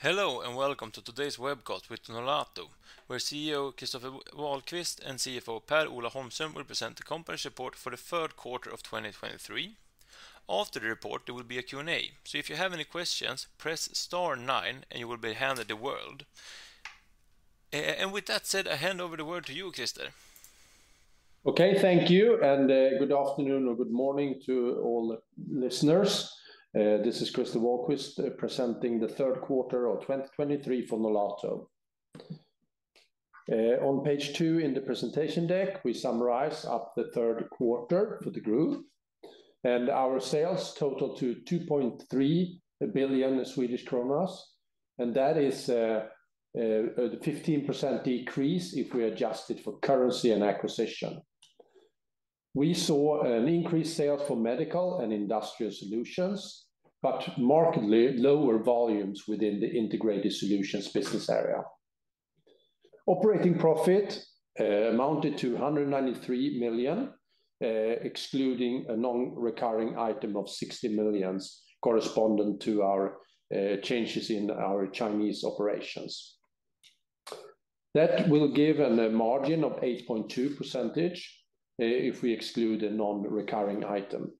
Hello, and welcome to today's webcast with Nolato, where CEO Christopher Wahlquist and CFO Per-Ola Holmström will present the company's report for the third quarter of 2023. After the report, there will be a Q&A. So if you have any questions, press star nine, and you will be handed the word. And with that said, I hand over the word to you, Christer. Okay, thank you, and uh, good afternoon or good morning to all listeners. Uh, this is Christer Wahlquist uh, presenting the third quarter of 2023 for Nolato. Uh, on page two in the presentation deck, we summarize up the third quarter for the group, and our sales total to 2.3 billion Swedish kronor, and that is a 15% decrease if we adjust it for currency and acquisition. We saw an increased sales for medical and industrial solutions, but markedly lower volumes within the integrated solutions business area. Operating profit uh, amounted to 193 million, uh, excluding a non-recurring item of 60 million, corresponding to our uh, changes in our Chinese operations. That will give a margin of 8.2%, Eh, if we exclude a non-recurring item.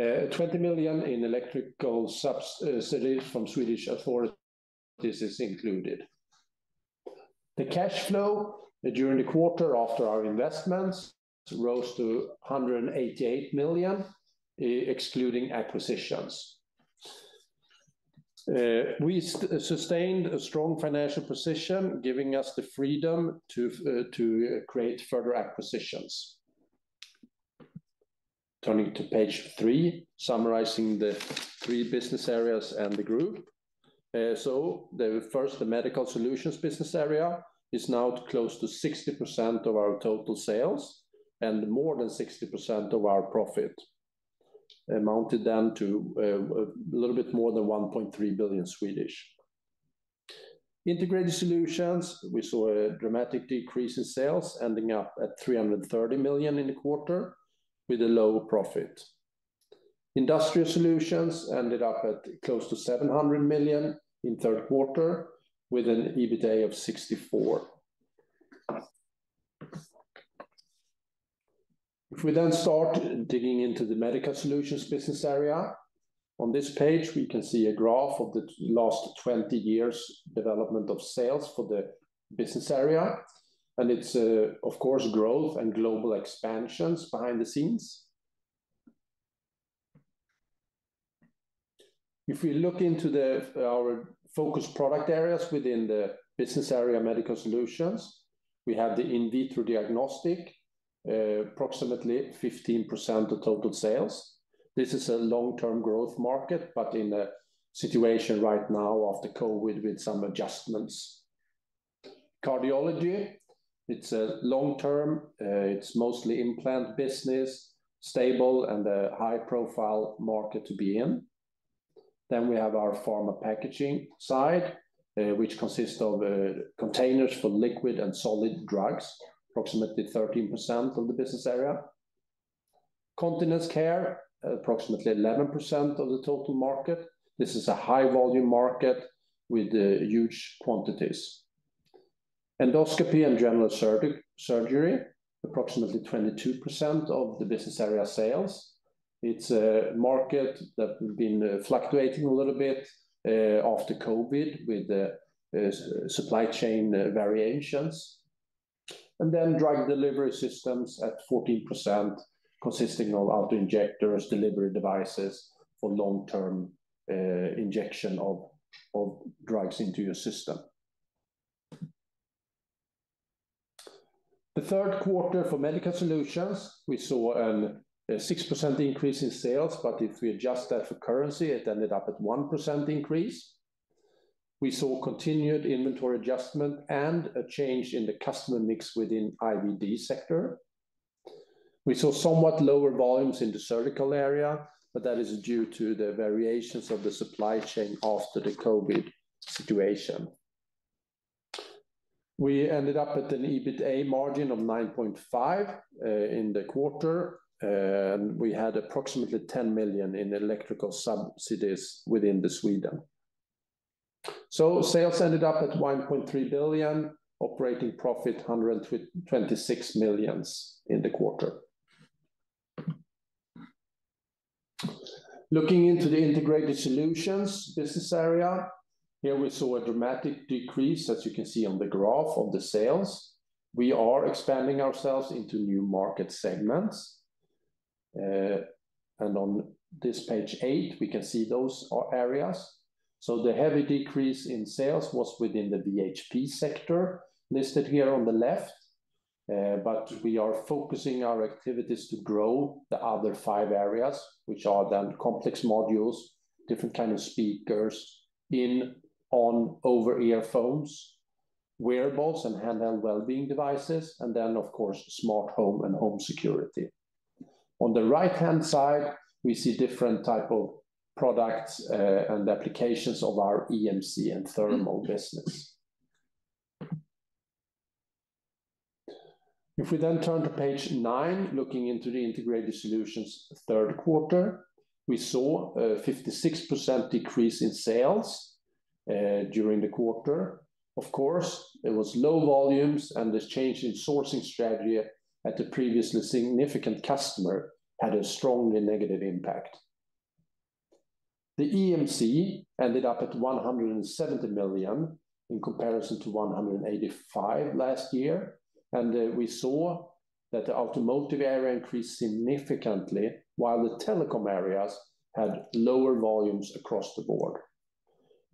Eh, 20 million in electrical eh, subsidies from Swedish authorities is included. The cash flow during the quarter after our investments rose to 188 million, excluding acquisitions. Uh, we uh, sustained a strong financial position, giving us the freedom to uh, create further acquisitions. Turning to page three, summarizing the three business areas and the group. So the first, the medical solutions business area, is now close to 60% of our total sales and more than 60% of our profit, amounted then to uh, a little bit more than 1.3 billion. Integrated solutions, we saw a dramatic decrease in sales, ending up at 330 million in the quarter with a low profit. Industrial solutions ended up at close to 700 million in third quarter, with an EBITA of 64 million. If we then start digging into the medical solutions business area, on this page, we can see a graph of the last 20 years' development of sales for the business area, and it's, uh, of course, growth and global expansions behind the scenes. If we look into the our focus product areas within the business area medical solutions, we have the in vitro diagnostic, approximately 15% of total sales. This is a long-term growth market, but in a situation right now after COVID, with some adjustments. Cardiology, it's a long-term, uh, it's mostly implant business, stable and a high-profile market to be in. Then we have our pharma packaging side, uh, which consists of uh, containers for liquid and solid drugs, approximately 13% of the business area. Continence care, approximately 11% of the total market. This is a high-volume market with uh, huge quantities. Endoscopy and general surgery, approximately 22% of the business area sales. It's a market that has been uh, fluctuating a little bit uh, after COVID with supply chain variations. And then drug delivery systems at 14%, consisting of auto-injectors, delivery devices for long-term uh, injection of drugs into your system. The third quarter for medical solutions, we saw a 6% increase in sales, but if we adjust that for currency, it ended up at 1% increase. We saw continued inventory adjustment and a change in the customer mix within IVD sector. We saw somewhat lower volumes in the surgical area, but that is due to the variations of the supply chain after the COVID situation. We ended up at an EBITA margin of 9.5% uh, in the quarter, uh, and we had approximately 10 million in electrical subsidies within the Sweden. So sales ended up at 1.3 billion, operating profit 126 million in the quarter. Looking into the Integrated Solutions business area, here we saw a dramatic decrease, as you can see on the graph of the sales. We are expanding ourselves into new market segments. Uh, and on this page eight, we can see those are areas. So the heavy decrease in sales was within the VHP sector, listed here on the left. Uh, but we are focusing our activities to grow the other five areas, which are then complex modules, different kind of speakers, in, on, over-ear phones, wearables, and handheld well-being devices, and then, of course, smart home and home security. On the right-hand side, we see different type of products uh, and applications of our EMC and thermal mm-hmm. business. If we then turn to page nine, looking into the Integrated Solutions third quarter, we saw a 56% decrease in sales uh, during the quarter. Of course, there was low volumes, and the change in sourcing strategy at the previously significant customer had a strongly negative impact. The EMC ended up at 170 million, in comparison to 185 million last year, and uh, we saw that the automotive area increased significantly, while the telecom areas had lower volumes across the board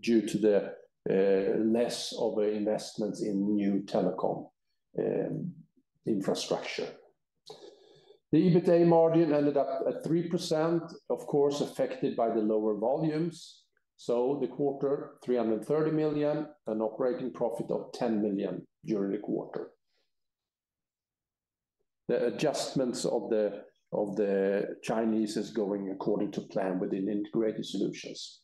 due to the uh, less of investments in new telecom um, infrastructure. The EBITA margin ended up at 3%, of course, affected by the lower volumes. So the quarter, 330 million, an operating profit of 10 million during the quarter. The adjustments of the of the Chinese is going according to plan within Integrated Solutions.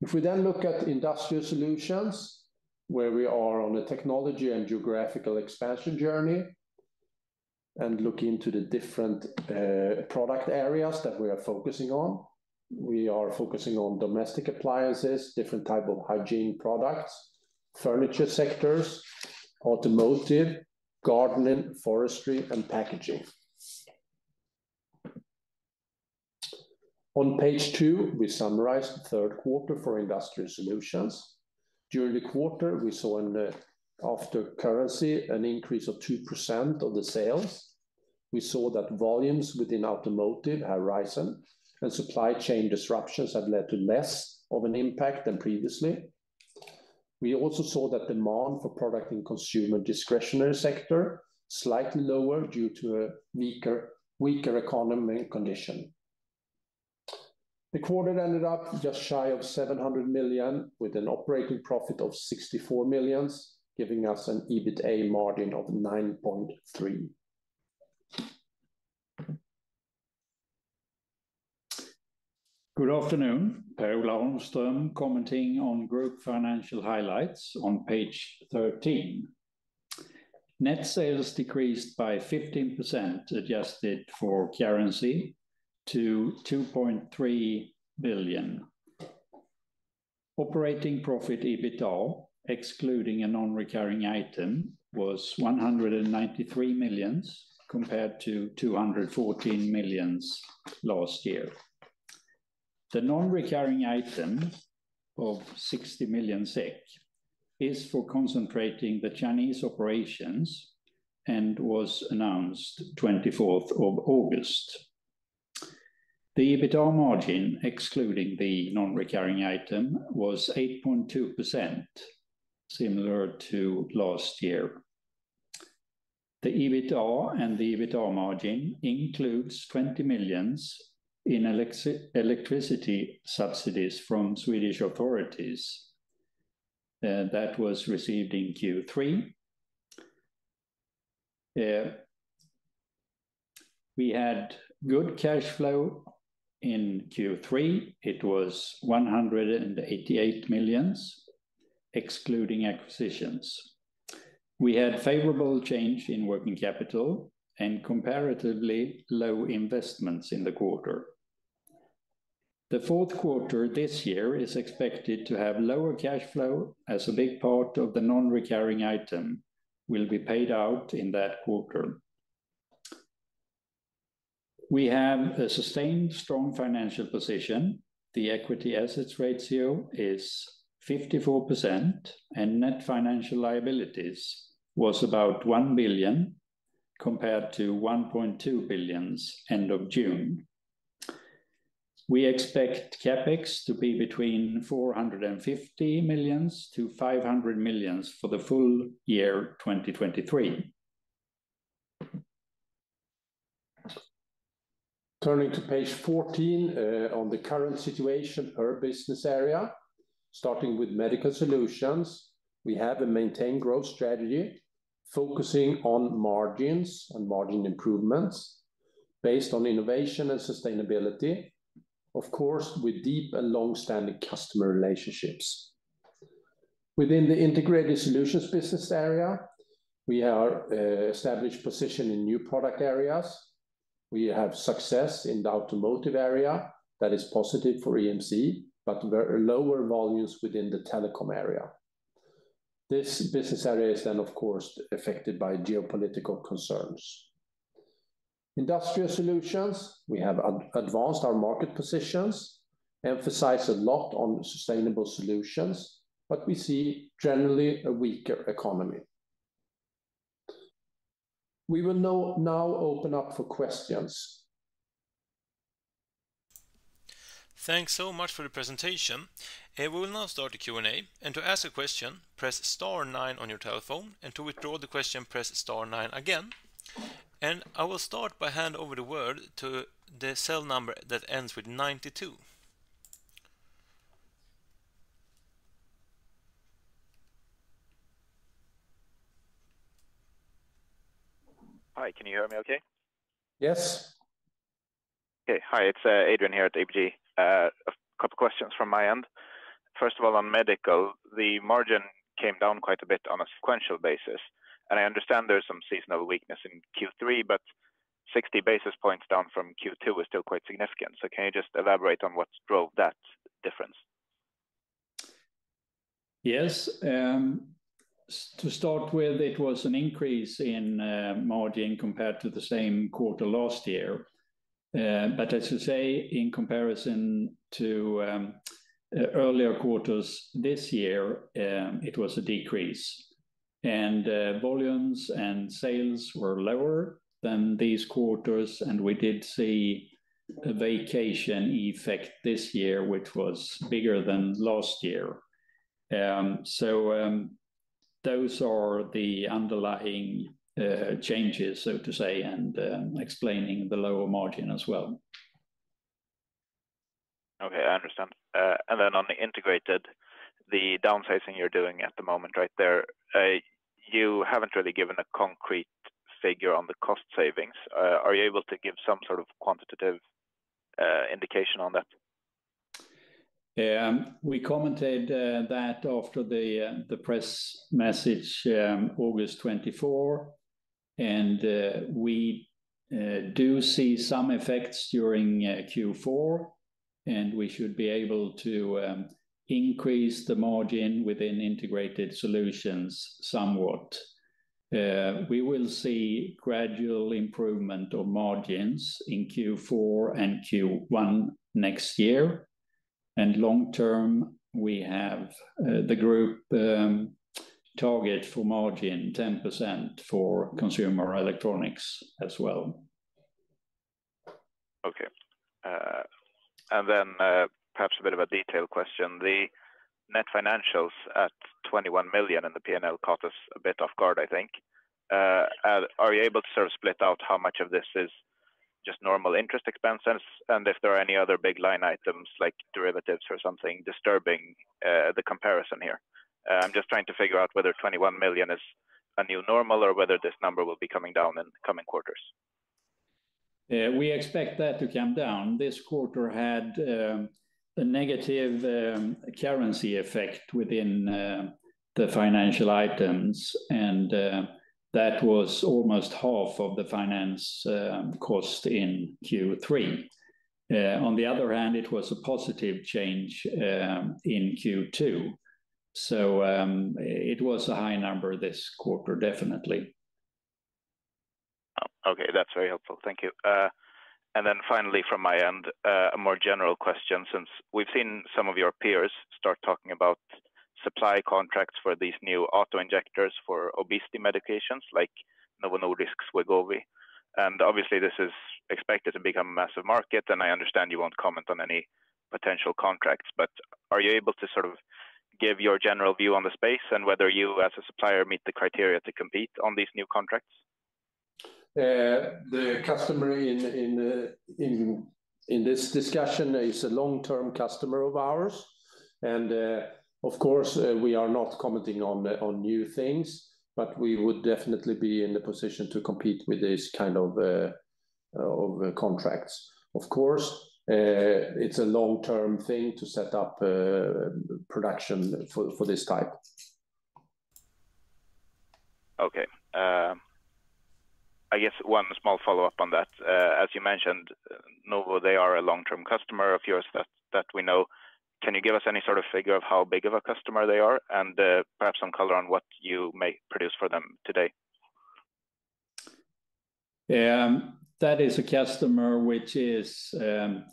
If we then look at Industrial Solutions, where we are on a technology and geographical expansion journey, and look into the different uh, product areas that we are focusing on, we are focusing on domestic appliances, different type of hygiene products, furniture sectors, automotive, gardening, forestry, and packaging. On page two, we summarize the third quarter for Industrial Solutions. During the quarter, we saw uh, after currency an increase of 2% of the sales. We saw that volumes within automotive have risen, and supply chain disruptions have led to less of an impact than previously. We also saw that demand for product and consumer discretionary sector slightly lower due to a weaker economy condition. The quarter ended up just shy of 700 million, with an operating profit of 64 million, giving us an EBITA margin of 9.3. Good afternoon, Per-Ola Holmström, commenting on group financial highlights on page 13. Net sales decreased by 15%, adjusted for currency, to 2.3 billion. Operating profit, EBITA, excluding a non-recurring item, was 193 million, compared to 214 million last year. The non-recurring item of 60 million SEK is for concentrating the Chinese operations and was announced 24th of August. The EBITDA margin, excluding the non-recurring item, was 8.2%, similar to last year. The EBITDA and the EBITDA margin includes 20 million in electricity subsidies from Swedish authorities uh, that was received in Q3. Uh, we had good cash flow in Q3. It was 188 million, excluding acquisitions. We had favorable change in working capital and comparatively low investments in the quarter. The fourth quarter this year is expected to have lower cash flow, as a big part of the non-recurring item will be paid out in that quarter. We have a sustained strong financial position. The equity assets ratio is 54%, and net financial liabilities was about 1 billion, compared to 1.2 billion end of June. We expect CapEx to be between 450 million-500 million for the full year 2023. Turning to page 14, uh, on the current situation per business area, starting with Medical Solutions, we have a maintained growth strategy focusing on margins and margin improvements based on innovation and sustainability, of course, with deep and long-standing customer relationships. Within the Integrated Solutions business area, we have uh, established position in new product areas. We have success in the automotive area that is positive for EMC, but lower volumes within the telecom area. This business area is then, of course, affected by geopolitical concerns. Industrial Solutions, we have advanced our market positions, emphasize a lot on sustainable solutions, but we see generally a weaker economy. We will now open up for questions. Thanks so much for the presentation. Uh, we will now start the Q&A, and to ask a question, press star nine on your telephone, and to withdraw the question, press star nine again. And I will start by hand over the word to the cell number that ends with 92. Hi, can you hear me okay? Yes. Okay. Hi, it's uh, Adrian here at ABG. Uh, a couple questions from my end. First of all, on medical, the margin came down quite a bit on a sequential basis, and I understand there's some seasonal weakness in Q3, but 60 basis points down from Q2 is still quite significant. So can you just elaborate on what drove that difference? Yes. Um, to start with, it was an increase in uh, margin compared to the same quarter last year. Uh, but as you say, in comparison to um, uh, earlier quarters this year, um, it was a decrease. And uh, volumes and sales were lower than these quarters, and we did see a vacation effect this year, which was bigger than last year. Um, so, those are the underlying Uh, changes, so to say, and um, explaining the lower margin as well. Okay, I understand. Uh, and then on the integrated, the downsizing you're doing at the moment right there, uh, you haven't really given a concrete figure on the cost savings. Are you able to give some sort of quantitative indication on that? Um, we commented that after the press message, um, August 24, and uh, we uh, do see some effects during uh, Q4, and we should be able to um, increase the margin within Integrated Solutions somewhat. We will see gradual improvement of margins in Q4 and Q1 next year. And long term, we have the group um, target for margin 10% for consumer electronics as well. Okay. Uh, and then, uh, perhaps a bit of a detailed question. The net financials at 21 million in the P&L caught us a bit off guard, I think. Uh, are you able to sort of split out how much of this is just normal interest expenses, and if there are any other big line items, like derivatives or something, disturbing the comparison here? Uh, I'm just trying to figure out whether 21 million is a new normal or whether this number will be coming down in coming quarters. Uh, we expect that to come down. This quarter had um, a negative um, currency effect within uh, the financial items, and that was almost half of the finance um, cost in Q3. On the other hand, it was a positive change in Q2. So, um, it was a high number this quarter, definitely. Oh, okay, that's very helpful. Thank you. Uh, and then finally, from my end, uh, a more general question, since we've seen some of your peers start talking about supply contracts for these new auto-injectors for obesity medications, like Novo Nordisk's Wegovy. And obviously, this is expected to become a massive market, and I understand you won't comment on any potential contracts, but are you able to sort of give your general view on the space and whether you, as a supplier, meet the criteria to compete on these new contracts? Uh, the customer uh, in this discussion is a long-term customer of ours, and uh, of course, we are not commenting on on new things, but we would definitely be in the position to compete with this kind of contracts. Of course, Uh, it's a long-term thing to set up uh, production for this type. Okay. Um, I guess one small follow-up on that. Uh, as you mentioned, Novo, they are a long-term customer of yours that that we know. Can you give us any sort of figure of how big of a customer they are, and perhaps some color on what you may produce for them today? Um, That is a customer which is um,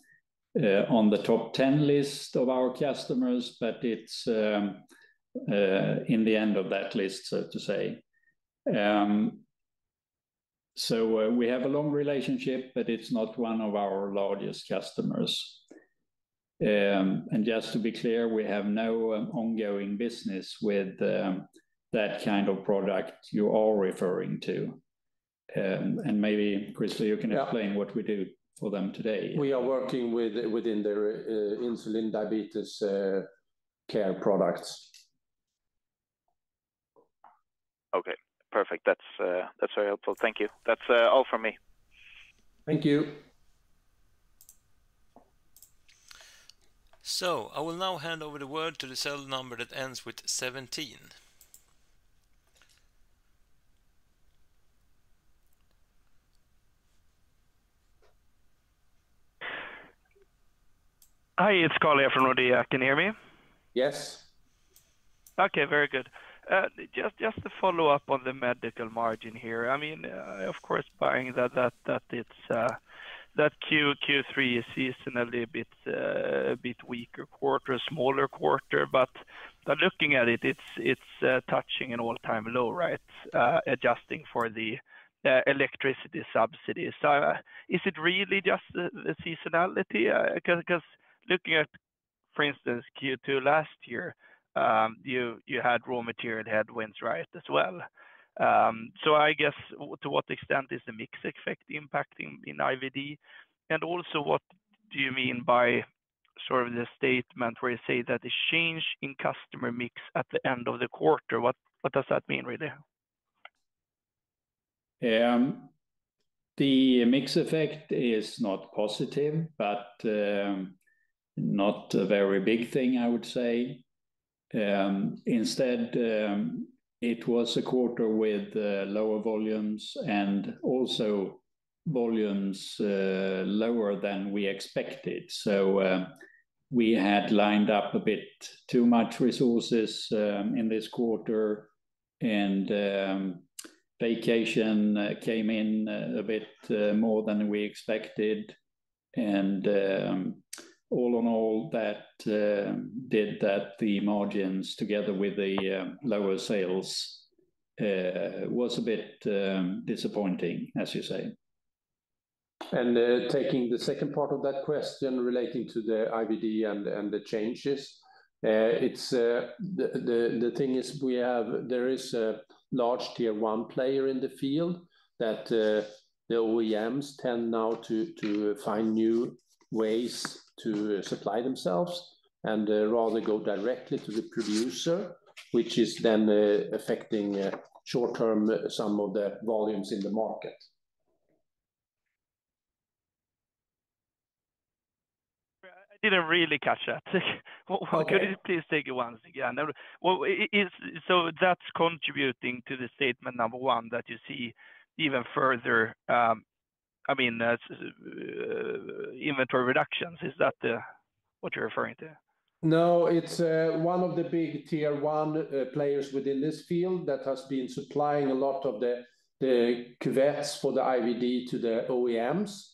uh, on the top 10 list of our customers, but it's um, uh, in the end of that list, so to say. Um, so, uh, we have a long relationship, but it's not one of our largest customers. And just to be clear, we have no ongoing business with that kind of product you are referring to. Um, and maybe, Christer, you can explain- Yeah... what we do for them today. We are working with within their uh, insulin diabetes uh, care products. Okay, perfect. That's, uh, that's very helpful. Thank you. That's all from me. Thank you. So I will now hand over the word to the cell number that ends with 17. Hi, it's Carl here from Nordea. Can you hear me? Yes. Okay, very good. Uh, just to follow up on the medical margin here. I mean, uh, of course, buying that that it's uh, that Q3 is seasonally a bit weaker quarter, a smaller quarter, but looking at it, it's touching an all-time low, right? Adjusting for the electricity subsidies. So, is it really just the seasonality? 'Cause looking at, for instance, Q2 last year, um, you had raw material headwinds, right, as well. Um, so I guess, to what extent is the mix effect impacting in IVD? And also, what do you mean by sort of the statement where you say that the change in customer mix at the end of the quarter, what does that mean, really? Um, the mix effect is not positive, but not a very big thing, I would say. Um, instead, um, it was a quarter with uh, lower volumes and also volumes uh, lower than we expected. So, um, we had lined up a bit too much resources in this quarter, and vacation uh, came in a bit more than we expected. And all in all, that um, did that the margins, together with the um, lower sales, uh, was a bit um, disappointing, as you say. And uh, taking the second part of that question relating to the IVD and the changes, uh, it's the thing is we have there is a large Tier 1 player in the field that the OEMs tend now to find new ways to uh, supply themselves and uh, rather go directly to the producer, which is then uh, affecting short term some of the volumes in the market. I didn't really catch that. Okay. Could you please take it once again? Well, so that's contributing to the statement number one, that you see even further, um, I mean, uh, inventory reductions. Is that what you're referring to? No, it's uh, one of the big tier one uh, players within this field that has been supplying a lot of the cuvettes for the IVD to the OEMs.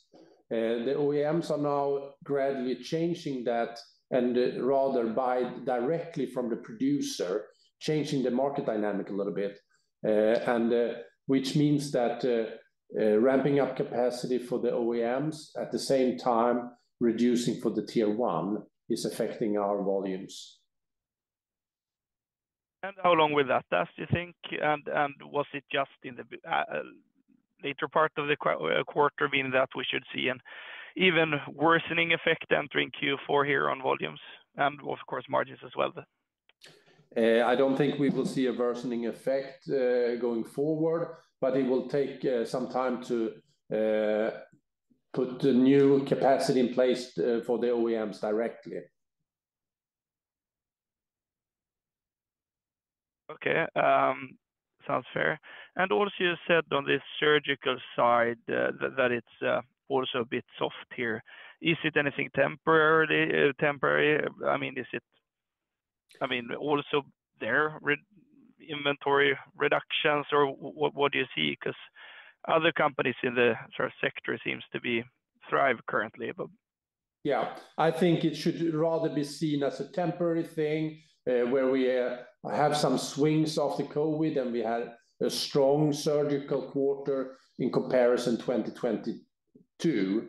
The OEMs are now gradually changing that and rather buy directly from the producer, changing the market dynamic a little bit. And which means that Uh, ramping up capacity for the OEMs at the same time reducing for the tier one is affecting our volumes. And how long will that last, do you think? And was it just in the uh, later part of the uh, quarter, meaning that we should see an even worsening effect entering Q4 here on volumes and of course, margins as well? I don't think we will see a worsening effect going forward, but it will take uh, some time to uh, put the new capacity in place uh, for the OEMs directly. Okay, um, sounds fair. And also, you said on this surgical side, that it's also a bit soft here. Is it anything temporary? I mean, is it, I mean, also there inventory reductions, or what do you see? Because other companies in the sort of sector seems to be thrive currently, but- Yeah, I think it should rather be seen as a temporary thing, uh, where we uh, have some swings the COVID, and we had a strong surgical quarter in comparison 2022.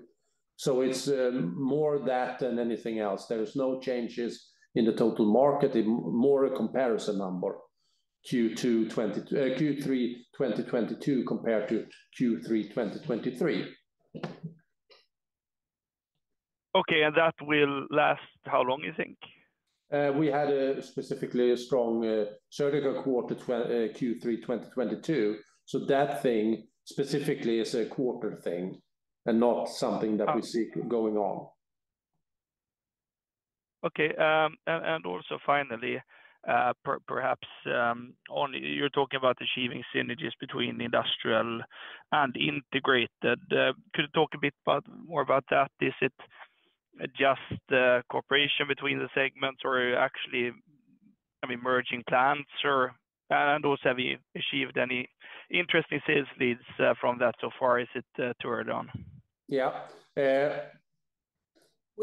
So it's uh, more that than anything else. There is no changes in the total market, more a comparison number, Q3 2022 uh, compared to Q3 2023. Okay, and that will last how long, you think? Uh, we had a specifically a strong uh, surgical quarter, Q3 2022. So that thing specifically is a quarter thing and not something that we ah. see going on. Okay, um, and also finally, Uh, perhaps, um, you're talking about achieving synergies between industrial and integrated. Uh, could you talk a bit more about that? Is it just uh, cooperation between the segments or actually, I mean, merging. And also, have you achieved any interesting sales leads from that so far? Is it too early on? Yeah.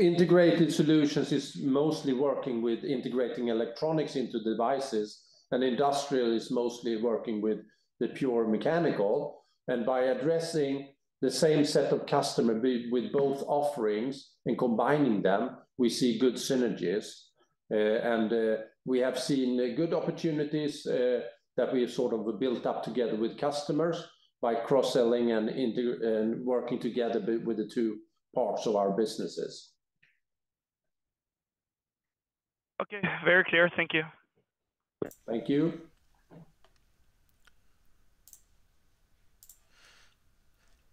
Integrated Solutions is mostly working with integrating electronics into devices, and industrial is mostly working with the pure mechanical. And by addressing the same set of customer with both offerings and combining them, we see good synergies. Uh, and uh, we have seen uh, good opportunities that we have sort of built up together with customers by cross-selling and working together with the two parts of our businesses. Okay, very clear. Thank you. Thank you.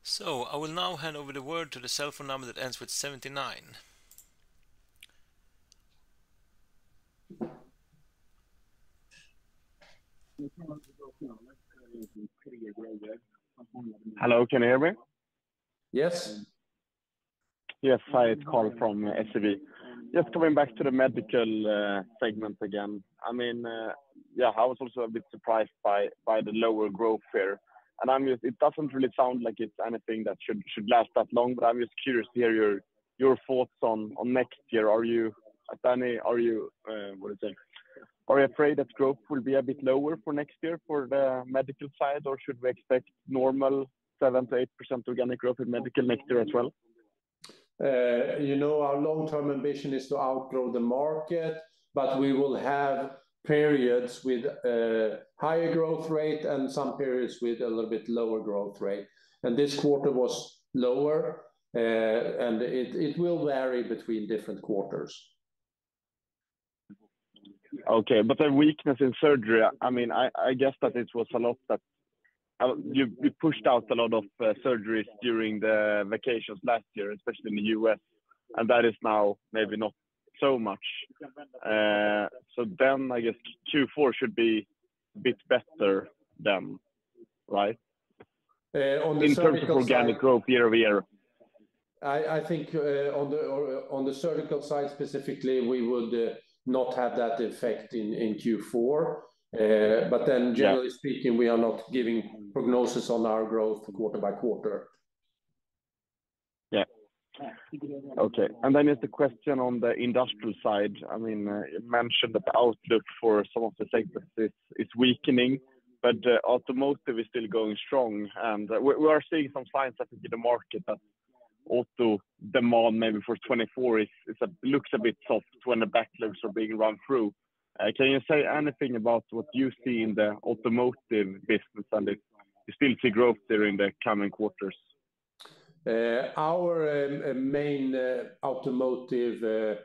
So I will now hand over the word to the cell phone number that ends with 79. Hello, can you hear me? Yes. Yes. Hi, it's Carl from SEB. Just coming back to the medical uh, segment again. I mean, uh, yeah, I was also a bit surprised by by the lower growth here. And it doesn't really sound like it's anything that should should last that long, but I'm just curious to hear your thoughts on on next year. Are you afraid that growth will be a bit lower for next year for the medical side, or should we expect normal 7%-8% organic growth in medical next year as well? Uh, you know, our long-term ambition is to outgrow the market, but we will have periods with a higher growth rate and some periods with a little bit lower growth rate. And this quarter was lower, uh, and it will vary between different quarters. Okay, but the weakness in surgery, I mean, I guess that it was a lot that Uh, you pushed out a lot of uh, surgeries during the vacations last year, especially in the U.S., and that is now maybe not so much. Uh, so then I guess Q4 should be a bit better than, right? On the in terms of organic growth year-over-year? I think on the surgical side specifically, we would not have that effect in Q4. Uh, but then generally speaking, we are not giving prognosis on our growth quarter by quarter. Yeah. Okay. And then it's the question on the industrial side. I mean, uh, you mentioned that the outlook for some of the segments is weakening, but uh, automotive is still going strong. And we are seeing some signs I think in the market that auto demand maybe for 2024 looks a bit soft when the backlogs are being run through. Eh, Can you say anything about what you see in the automotive business and if you still see growth there in the coming quarters? Eh, our eh, main automotive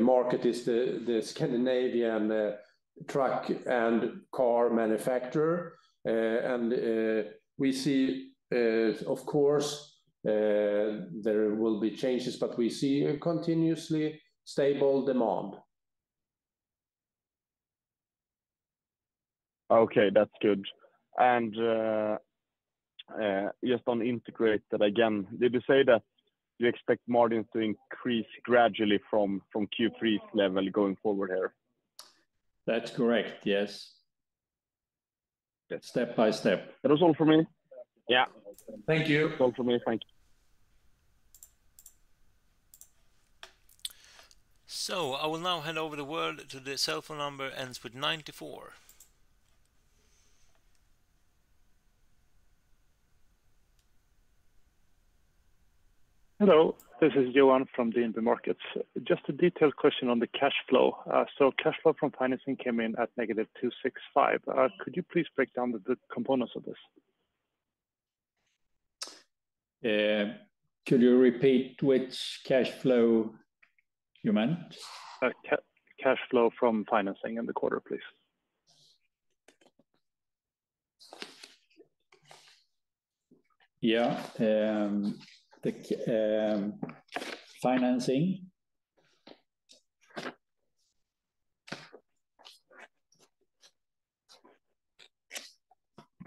market is the Scandinavian truck and car manufacturer. And we see, of course, there will be changes, but we see a continuously stable demand. Okay, that's good. And uh, uh, just on Integrated again, did you say that you expect margins to increase gradually from from Q3's level going forward here? That's correct, yes. Step by step. That was all for me. Yeah. Thank you. That's all for me. Thank you. So I will now hand over the word to the cell phone number ends with 94. Hello, this is Johan from DNB Markets. Just a detailed question on the cash flow. Uh, so cash flow from financing came in at -265. Uh, could you please break down the components of this? Uh, could you repeat which cash flow you meant? Cash flow from financing in the quarter, please. Yeah. Um, The um, financing.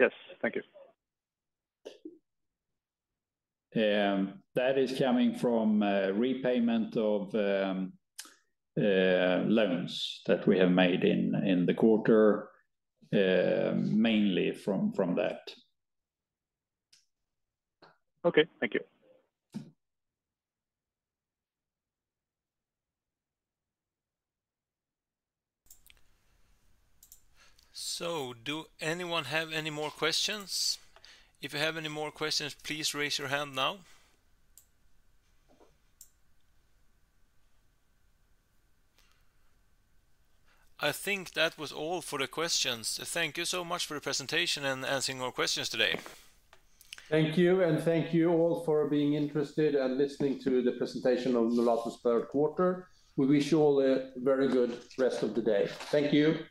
Yes, thank you. Um, that is coming from uh, repayment of um, uh, loans that we have made in the quarter, mainly from that. Okay, thank you. So do anyone have any more questions? If you have any more questions, please raise your hand now. I think that was all for the questions. Thank you so much for the presentation and answering our questions today. Thank you, and thank you all for being interested and listening to the presentation of Nolato's third quarter. We wish you all a very good rest of the day. Thank you.